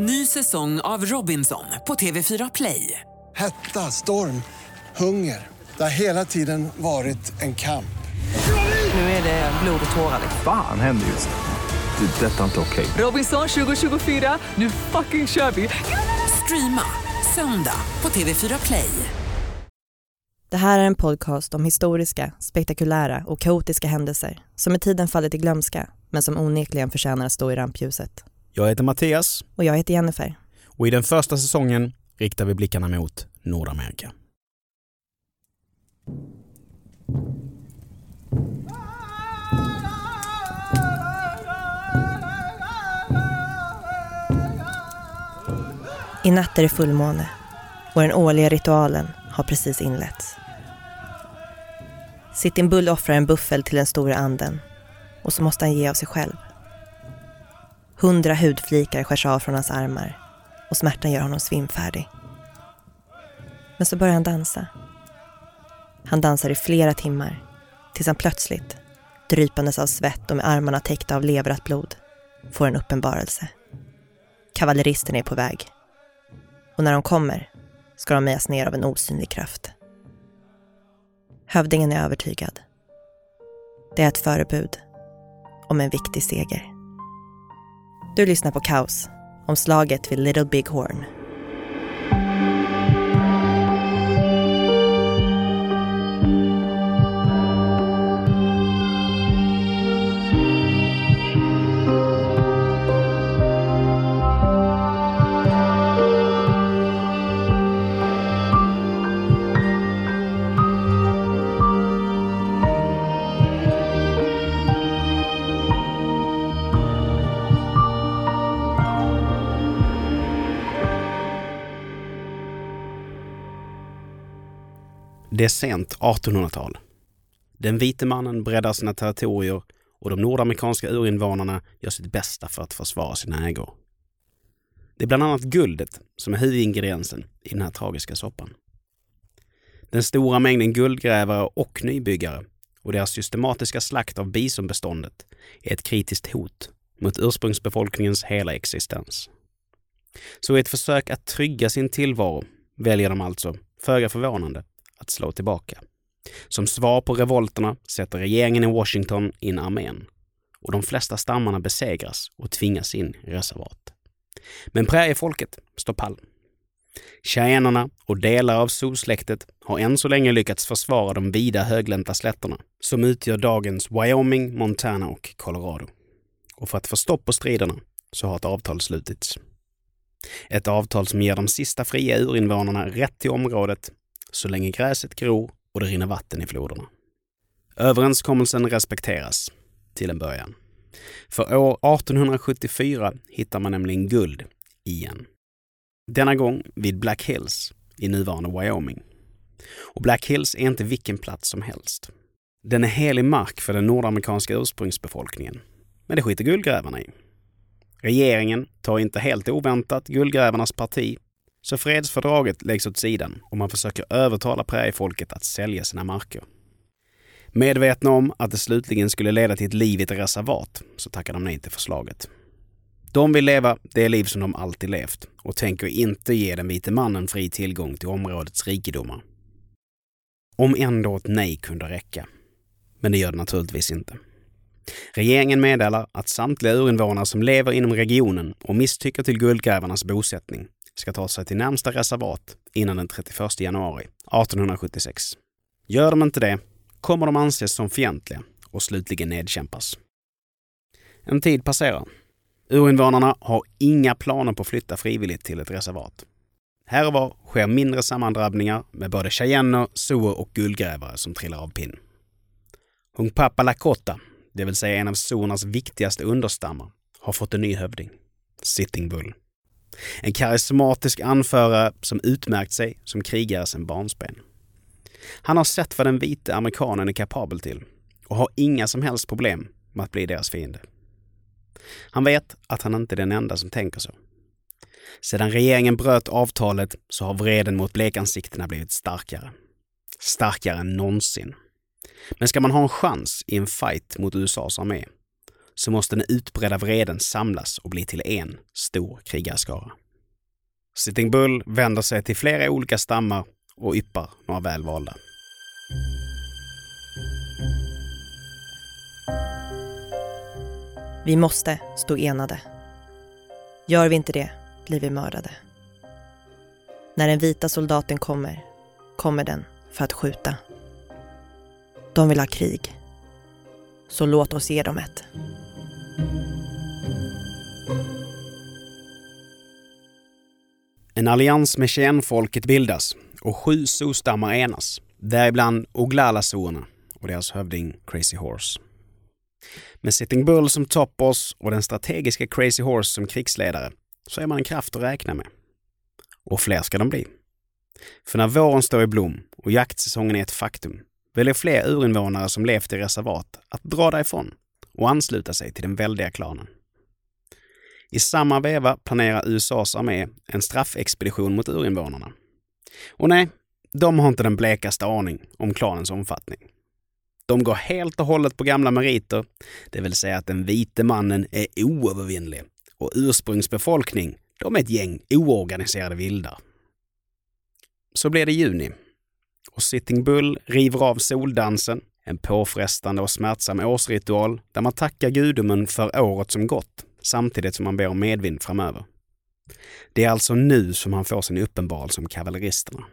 Ny säsong av Robinson på TV4 Play. Hetta, storm, hunger. Det har hela tiden varit en kamp. Nu är det blod och tårar. Fan händer just nu. Det. är Detta är inte okej. Robinson 2024, nu fucking kör vi! Streama söndag på TV4 Play. Det här är en podcast om historiska, spektakulära och kaotiska händelser som med tiden fallit i glömska men som onekligen förtjänar att stå i rampljuset. Jag heter Mattias Och jag heter Jennifer. och i den första säsongen riktar vi blickarna mot Nordamerika. I natt är det fullmåne och den årliga ritualen har precis inletts. Sittin Bull offrar en buffel till den store anden och så måste han ge av sig själv. Hundra hudflikar skärs av från hans armar och smärtan gör honom svimfärdig. Men så börjar han dansa. Han dansar i flera timmar tills han plötsligt, drypandes av svett och med armarna täckta av leverat blod, får en uppenbarelse. Kavalleristen är på väg. Och när de kommer ska de mejas ner av en osynlig kraft. Hövdingen är övertygad. Det är ett förebud om en viktig seger. Du lyssnar på Kaos om slaget vid Little Big Horn. Det är sent 1800-tal. Den vite mannen breddar sina territorier och de nordamerikanska urinvånarna gör sitt bästa för att försvara sina ägor. Det är bland annat guldet som är huvudingrediensen i den här tragiska soppan. Den stora mängden guldgrävare och nybyggare och deras systematiska slakt av bisonbeståndet är ett kritiskt hot mot ursprungsbefolkningens hela existens. Så i ett försök att trygga sin tillvaro väljer de alltså, föga förvånande, att slå tillbaka. Som svar på revolterna sätter regeringen i Washington in armén och de flesta stammarna besegras och tvingas in i reservat. Men präriefolket står pall. Cheyennerna och delar av solsläktet har än så länge lyckats försvara de vida höglänta slätterna som utgör dagens Wyoming, Montana och Colorado. Och för att få stopp på striderna så har ett avtal slutits. Ett avtal som ger de sista fria urinvånarna rätt till området så länge gräset gror och det rinner vatten i floderna. Överenskommelsen respekteras, till en början. För år 1874 hittar man nämligen guld igen. Denna gång vid Black Hills i nuvarande Wyoming. Och Black Hills är inte vilken plats som helst. Den är helig mark för den nordamerikanska ursprungsbefolkningen. Men det skiter guldgrävarna i. Regeringen tar inte helt oväntat guldgrävarnas parti så fredsfördraget läggs åt sidan och man försöker övertala präriefolket att sälja sina marker. Medvetna om att det slutligen skulle leda till ett liv i ett reservat så tackar de nej till förslaget. De vill leva det liv som de alltid levt och tänker inte ge den vite mannen fri tillgång till områdets rikedomar. Om ändå ett nej kunde räcka. Men det gör det naturligtvis inte. Regeringen meddelar att samtliga urinvånare som lever inom regionen och misstycker till guldgrävarnas bosättning ska ta sig till närmsta reservat innan den 31 januari 1876. Gör de inte det kommer de anses som fientliga och slutligen nedkämpas. En tid passerar. Urinvånarna har inga planer på att flytta frivilligt till ett reservat. Här och var sker mindre sammandrabbningar med både cheyenner, sioux och guldgrävare som trillar av pinn. Hunkpapa Lakota, det vill säga en av siournas viktigaste understammar, har fått en ny hövding. Sitting Bull. En karismatisk anförare som utmärkt sig som krigare sedan barnsben. Han har sett vad den vite amerikanen är kapabel till och har inga som helst problem med att bli deras fiende. Han vet att han inte är den enda som tänker så. Sedan regeringen bröt avtalet så har vreden mot blekansiktena blivit starkare. Starkare än någonsin. Men ska man ha en chans i en fight mot USAs armé så måste den utbredda vreden samlas och bli till en stor krigarskara. Sitting Bull vänder sig till flera olika stammar och yppar några välvalda. Vi måste stå enade. Gör vi inte det blir vi mördade. När den vita soldaten kommer, kommer den för att skjuta. De vill ha krig. Så låt oss ge dem ett. En allians med Cheyenne-folket bildas och sju zoostammar enas, däribland Oglala-zooerna och deras hövding Crazy Horse. Med Sitting Bull som toppboss och den strategiska Crazy Horse som krigsledare så är man en kraft att räkna med. Och fler ska de bli. För när våren står i blom och jaktsäsongen är ett faktum väljer fler urinvånare som levt i reservat att dra därifrån och ansluta sig till den väldiga klanen. I samma veva planerar USAs armé en straffexpedition mot urinvånarna. Och nej, de har inte den blekaste aning om klanens omfattning. De går helt och hållet på gamla meriter, det vill säga att den vite mannen är oövervinnlig och ursprungsbefolkning, de är ett gäng oorganiserade vildar. Så blir det juni och Sitting Bull river av soldansen, en påfrestande och smärtsam årsritual där man tackar gudomen för året som gått samtidigt som man ber om medvind framöver. Det är alltså nu som han får sin uppenbarelse om kavalleristerna.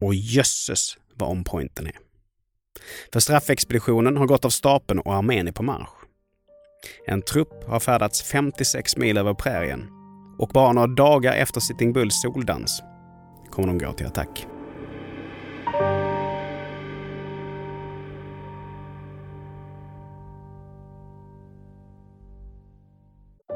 Och jösses vad on pointen är. För straffexpeditionen har gått av stapeln och armén är på marsch. En trupp har färdats 56 mil över prärien och bara några dagar efter Sitting Bulls soldans kommer de gå till attack.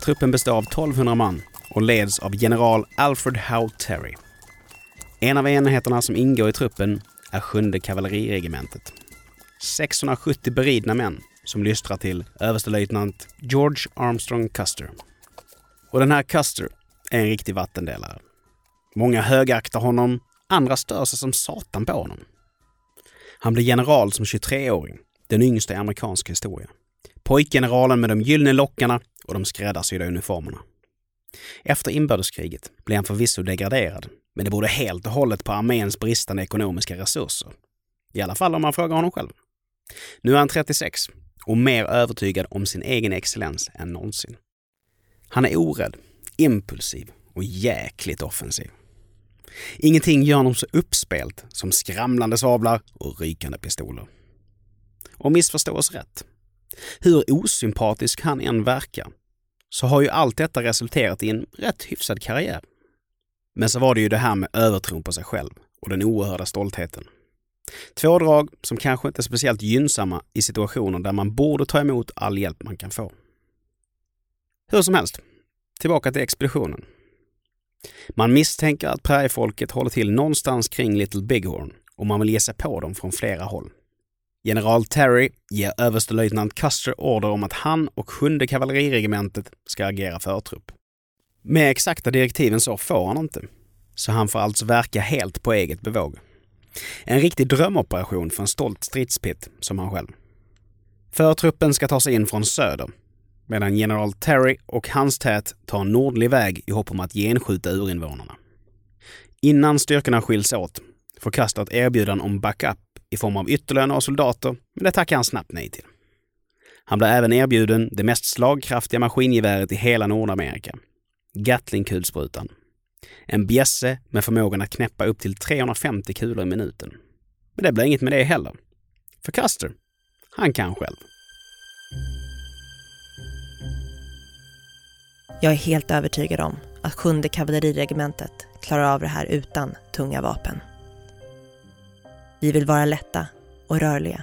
Truppen består av 1200 man och leds av general Alfred Howe Terry. En av enheterna som ingår i truppen är sjunde kavalleriregementet. 670 beridna män som lystrar till överstelöjtnant George Armstrong Custer. Och den här Custer är en riktig vattendelare. Många högaktar honom, andra stör sig som satan på honom. Han blir general som 23-åring, den yngsta i amerikansk historia. Pojkgeneralen med de gyllene lockarna och de skräddarsydda uniformerna. Efter inbördeskriget blev han förvisso degraderad, men det berodde helt och hållet på arméns bristande ekonomiska resurser. I alla fall om man frågar honom själv. Nu är han 36 och mer övertygad om sin egen excellens än någonsin. Han är orädd, impulsiv och jäkligt offensiv. Ingenting gör honom så uppspelt som skramlande sablar och rykande pistoler. Och missförstå oss rätt. Hur osympatisk han än verkar så har ju allt detta resulterat i en rätt hyfsad karriär. Men så var det ju det här med övertron på sig själv och den oerhörda stoltheten. Två drag som kanske inte är speciellt gynnsamma i situationer där man borde ta emot all hjälp man kan få. Hur som helst, tillbaka till expeditionen. Man misstänker att präriefolket håller till någonstans kring Little Bighorn och man vill ge sig på dem från flera håll. General Terry ger överstelöjtnant Custer order om att han och sjunde kavalleriregementet ska agera förtrupp. Med exakta direktiven så får han inte, så han får alltså verka helt på eget bevåg. En riktig drömoperation för en stolt stridspitt som han själv. Förtruppen ska ta sig in från söder, medan general Terry och hans tät tar en nordlig väg i hopp om att genskjuta urinvånarna. Innan styrkorna skiljs åt får Custer ett erbjudande om backup i form av ytterligare några soldater, men det tackar han snabbt nej till. Han blev även erbjuden det mest slagkraftiga maskingeväret i hela Nordamerika. Gatling-kulsprutan. En bjässe med förmågan att knäppa upp till 350 kulor i minuten. Men det blev inget med det heller. För Custer, han kan själv. Jag är helt övertygad om att sjunde kavalleriregementet klarar av det här utan tunga vapen. Vi vill vara lätta och rörliga.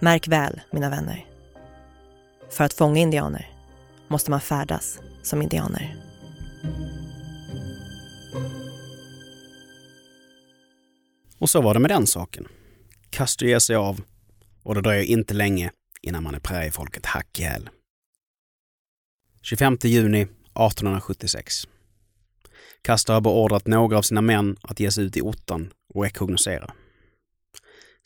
Märk väl, mina vänner. För att fånga indianer måste man färdas som indianer. Och så var det med den saken. Castro ger sig av och det dröjer inte länge innan man är präriefolket hack ihjäl. 25 juni 1876. Custer har beordrat några av sina män att ge sig ut i ottan och rekognosera.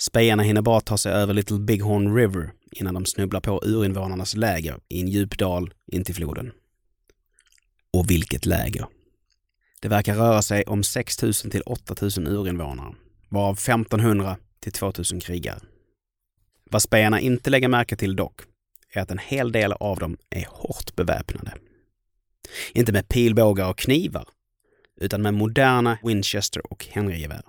Spejarna hinner bara ta sig över Little Bighorn River innan de snubblar på urinvånarnas läger i en djup dal in till floden. Och vilket läger! Det verkar röra sig om 6 000 till 8 000 urinvånare, varav 1500 till 2000 krigare. Vad spejarna inte lägger märke till dock är att en hel del av dem är hårt beväpnade. Inte med pilbågar och knivar, utan med moderna Winchester och Henrygevär.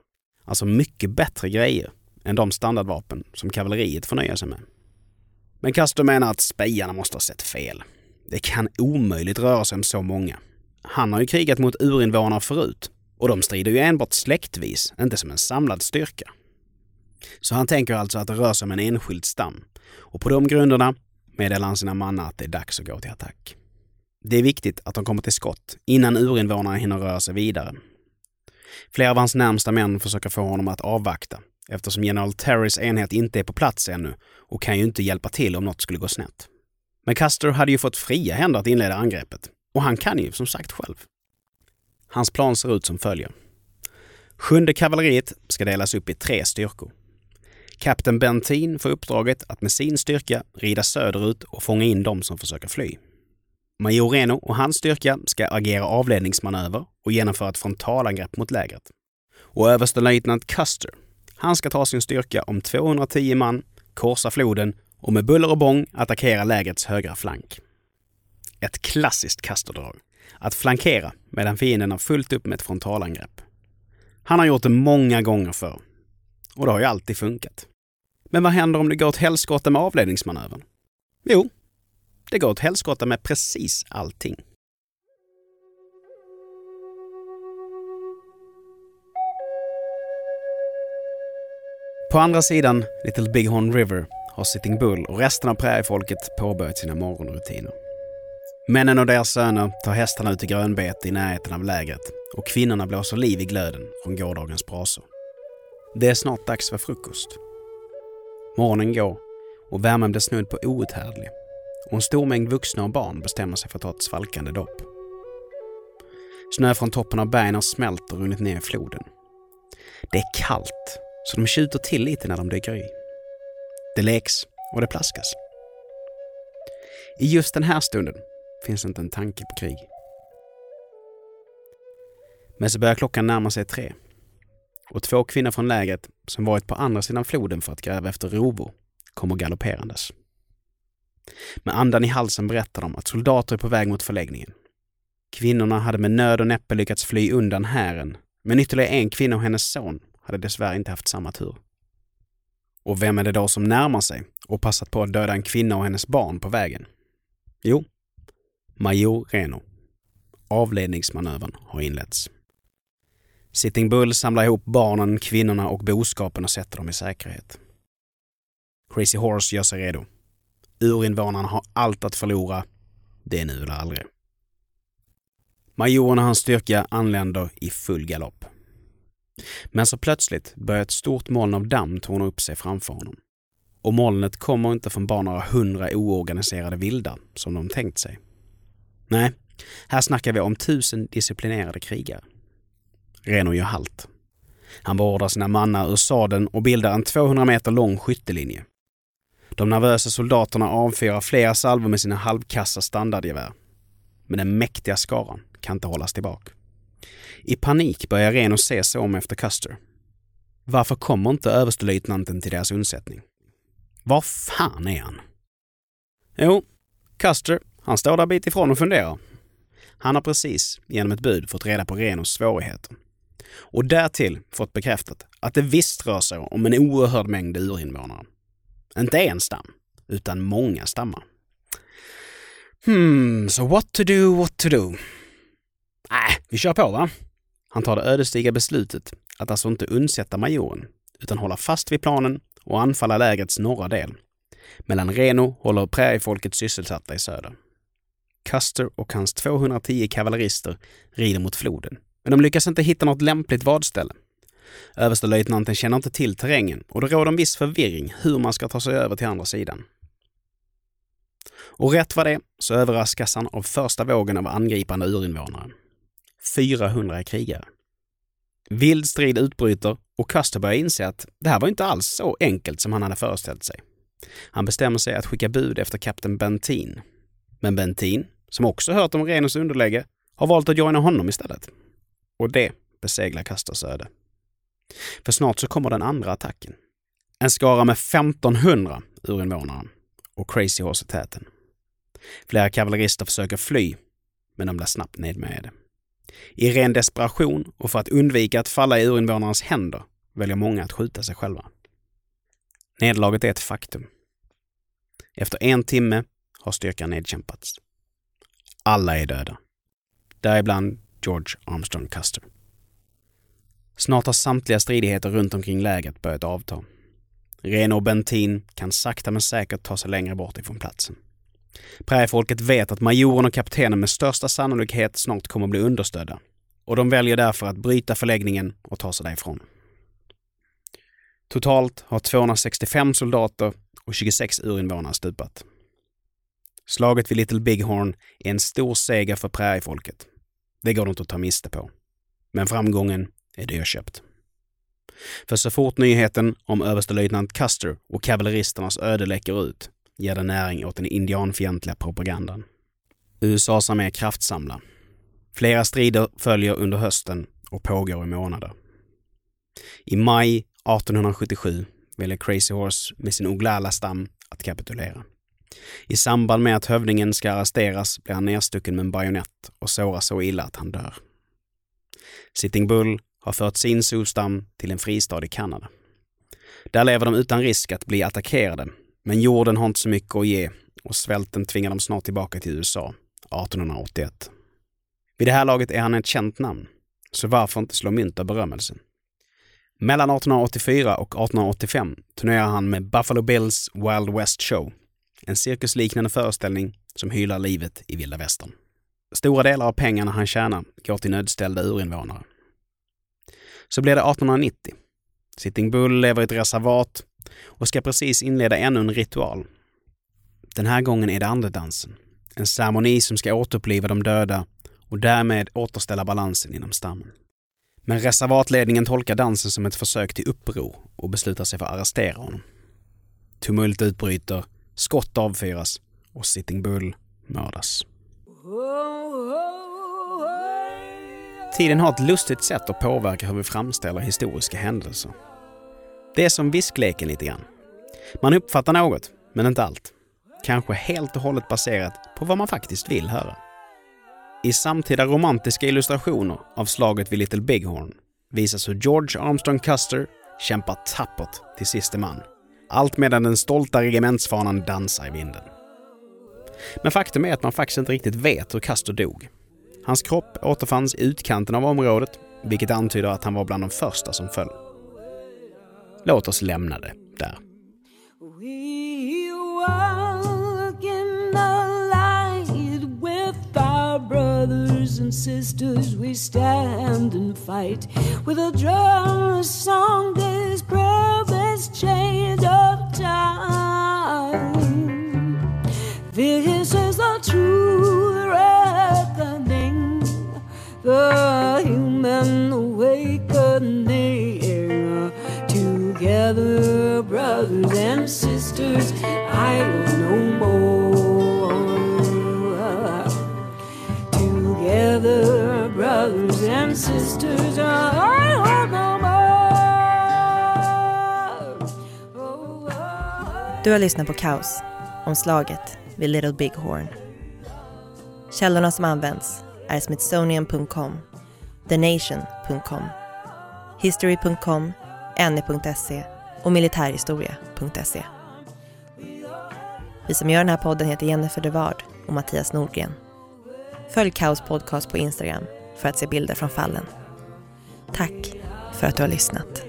Alltså mycket bättre grejer än de standardvapen som kavalleriet får nöja sig med. Men Custer menar att spejarna måste ha sett fel. Det kan omöjligt röra sig om så många. Han har ju krigat mot urinvånare förut och de strider ju enbart släktvis, inte som en samlad styrka. Så han tänker alltså att det rör sig om en enskild stam. Och på de grunderna meddelar han sina mannar att det är dags att gå till attack. Det är viktigt att de kommer till skott innan urinvånarna hinner röra sig vidare. Flera av hans närmsta män försöker få honom att avvakta eftersom general Terrys enhet inte är på plats ännu och kan ju inte hjälpa till om något skulle gå snett. Men Custer hade ju fått fria händer att inleda angreppet och han kan ju som sagt själv. Hans plan ser ut som följer. Sjunde kavalleriet ska delas upp i tre styrkor. Kapten Bentin får uppdraget att med sin styrka rida söderut och fånga in de som försöker fly. Major Reno och hans styrka ska agera avledningsmanöver och genomföra ett frontalangrepp mot lägret. Och överstelöjtnant Custer, han ska ta sin styrka om 210 man, korsa floden och med buller och bång attackera lägrets högra flank. Ett klassiskt Custer-drag. Att flankera medan fienden har fullt upp med ett frontalangrepp. Han har gjort det många gånger förr. Och det har ju alltid funkat. Men vad händer om det går åt helskotta med avledningsmanövern? Jo, det går åt helskotta med precis allting. På andra sidan Little Bighorn River har Sitting Bull och resten av präriefolket påbörjat sina morgonrutiner. Männen och deras söner tar hästarna ut i grönbete i närheten av lägret och kvinnorna blåser liv i glöden från gårdagens brasor. Det är snart dags för frukost. Morgonen går och värmen blir snudd på outhärdlig och en stor mängd vuxna och barn bestämmer sig för att ta ett svalkande dopp. Snö från toppen av bergen har smält och runnit ner i floden. Det är kallt, så de tjuter till lite när de dyker i. Det leks och det plaskas. I just den här stunden finns inte en tanke på krig. Men så börjar klockan närma sig tre och två kvinnor från lägret som varit på andra sidan floden för att gräva efter rovor kommer galopperandes. Med andan i halsen berättar de att soldater är på väg mot förläggningen. Kvinnorna hade med nöd och näppe lyckats fly undan hären, men ytterligare en kvinna och hennes son hade dessvärre inte haft samma tur. Och vem är det då som närmar sig och passat på att döda en kvinna och hennes barn på vägen? Jo, Major Reno. Avledningsmanövern har inletts. Sitting Bull samlar ihop barnen, kvinnorna och boskapen och sätter dem i säkerhet. Crazy Horse gör sig redo. Urinvånarna har allt att förlora. Det är nu eller aldrig. Majoren och hans styrka anländer i full galopp. Men så plötsligt börjar ett stort moln av damm torna upp sig framför honom. Och molnet kommer inte från bara några hundra oorganiserade vildar, som de tänkt sig. Nej, här snackar vi om tusen disciplinerade krigare. Reno gör halt. Han beordrar sina mannar ur sadeln och bildar en 200 meter lång skyttelinje. De nervösa soldaterna avfyrar flera salvor med sina halvkassa standardgevär. Men den mäktiga skaran kan inte hållas tillbaka. I panik börjar Reno se sig om efter Custer. Varför kommer inte överstelöjtnanten till deras undsättning? Var fan är han? Jo, Custer, han står där bit ifrån och funderar. Han har precis genom ett bud fått reda på Renos svårigheter. Och därtill fått bekräftat att det visst rör sig om en oerhörd mängd urinvånare. Inte en stam, utan många stammar. Hmm, so what to do, what to do? Nej, äh, vi kör på va? Han tar det ödesdigra beslutet att alltså inte undsätta majoren, utan hålla fast vid planen och anfalla lägrets norra del. Mellan Reno håller präriefolket sysselsatta i söder. Custer och hans 210 kavallerister rider mot floden, men de lyckas inte hitta något lämpligt vadställe. Överstelöjtnanten känner inte till terrängen och det råder en viss förvirring hur man ska ta sig över till andra sidan. Och rätt vad det så överraskas han av första vågen av angripande urinvånare. 400 krigare. Vild strid utbryter och Custer börjar inse att det här var inte alls så enkelt som han hade föreställt sig. Han bestämmer sig att skicka bud efter kapten Bentin. Men Bentin, som också hört om Renus underläge, har valt att joina honom istället. Och det beseglar Custers öde. För snart så kommer den andra attacken. En skara med 1500 urinvånare och Crazy Horse i täten. Flera kavallerister försöker fly, men de blir snabbt nedmejade. I ren desperation och för att undvika att falla i urinvånarnas händer väljer många att skjuta sig själva. Nederlaget är ett faktum. Efter en timme har styrkan nedkämpats. Alla är döda. Däribland George Armstrong Custer. Snart har samtliga stridigheter runt omkring lägret börjat avta. Reno och Bentin kan sakta men säkert ta sig längre bort ifrån platsen. Präriefolket vet att majoren och kaptenen med största sannolikhet snart kommer att bli understödda och de väljer därför att bryta förläggningen och ta sig därifrån. Totalt har 265 soldater och 26 urinvånare stupat. Slaget vid Little Bighorn är en stor seger för präriefolket. Det går de inte att ta miste på. Men framgången är dyrköpt. För så fort nyheten om överstelöjtnant Custer och kavalleristernas öde läcker ut ger det näring åt den indianfientliga propagandan. USAs armé kraftsamlar. Flera strider följer under hösten och pågår i månader. I maj 1877 väljer Crazy Horse med sin Oglala-stam att kapitulera. I samband med att hövdingen ska arresteras blir han nedstucken med en bajonett och såras så illa att han dör. Sitting Bull har fört sin solstam till en fristad i Kanada. Där lever de utan risk att bli attackerade, men jorden har inte så mycket att ge och svälten tvingar dem snart tillbaka till USA 1881. Vid det här laget är han ett känt namn, så varför inte slå mynt av berömmelsen? Mellan 1884 och 1885 turnerar han med Buffalo Bills Wild West Show, en cirkusliknande föreställning som hyllar livet i vilda västern. Stora delar av pengarna han tjänar går till nödställda urinvånare. Så blir det 1890. Sitting Bull lever i ett reservat och ska precis inleda ännu en ritual. Den här gången är det andedansen. En ceremoni som ska återuppliva de döda och därmed återställa balansen inom stammen. Men reservatledningen tolkar dansen som ett försök till uppror och beslutar sig för att arrestera honom. Tumult utbryter, skott avfyras och Sitting Bull mördas. Tiden har ett lustigt sätt att påverka hur vi framställer historiska händelser. Det är som viskleken lite grann. Man uppfattar något, men inte allt. Kanske helt och hållet baserat på vad man faktiskt vill höra. I samtida romantiska illustrationer av slaget vid Little Bighorn visas hur George Armstrong Custer kämpar tappert till siste man. Allt medan den stolta regementsfanan dansar i vinden. Men faktum är att man faktiskt inte riktigt vet hur Custer dog. Hans kropp återfanns i utkanten av området, vilket antyder att han var bland de första som föll. Låt oss lämna det där. brothers and sisters, we stand and fight with a drum, a song, this purpose change sisters, I was no more. Together, brothers and sisters, I was no more. Oh, oh. Du har lyssnat på Kaos, om slaget vid Little Big Horn. Källorna som används är smithsonian.com, thenation.com, history.com, ne.se och militärhistoria.se. Vi som gör den här podden heter Jennifer Devard och Mattias Nordgren. Följ Kaos podcast på Instagram för att se bilder från fallen. Tack för att du har lyssnat.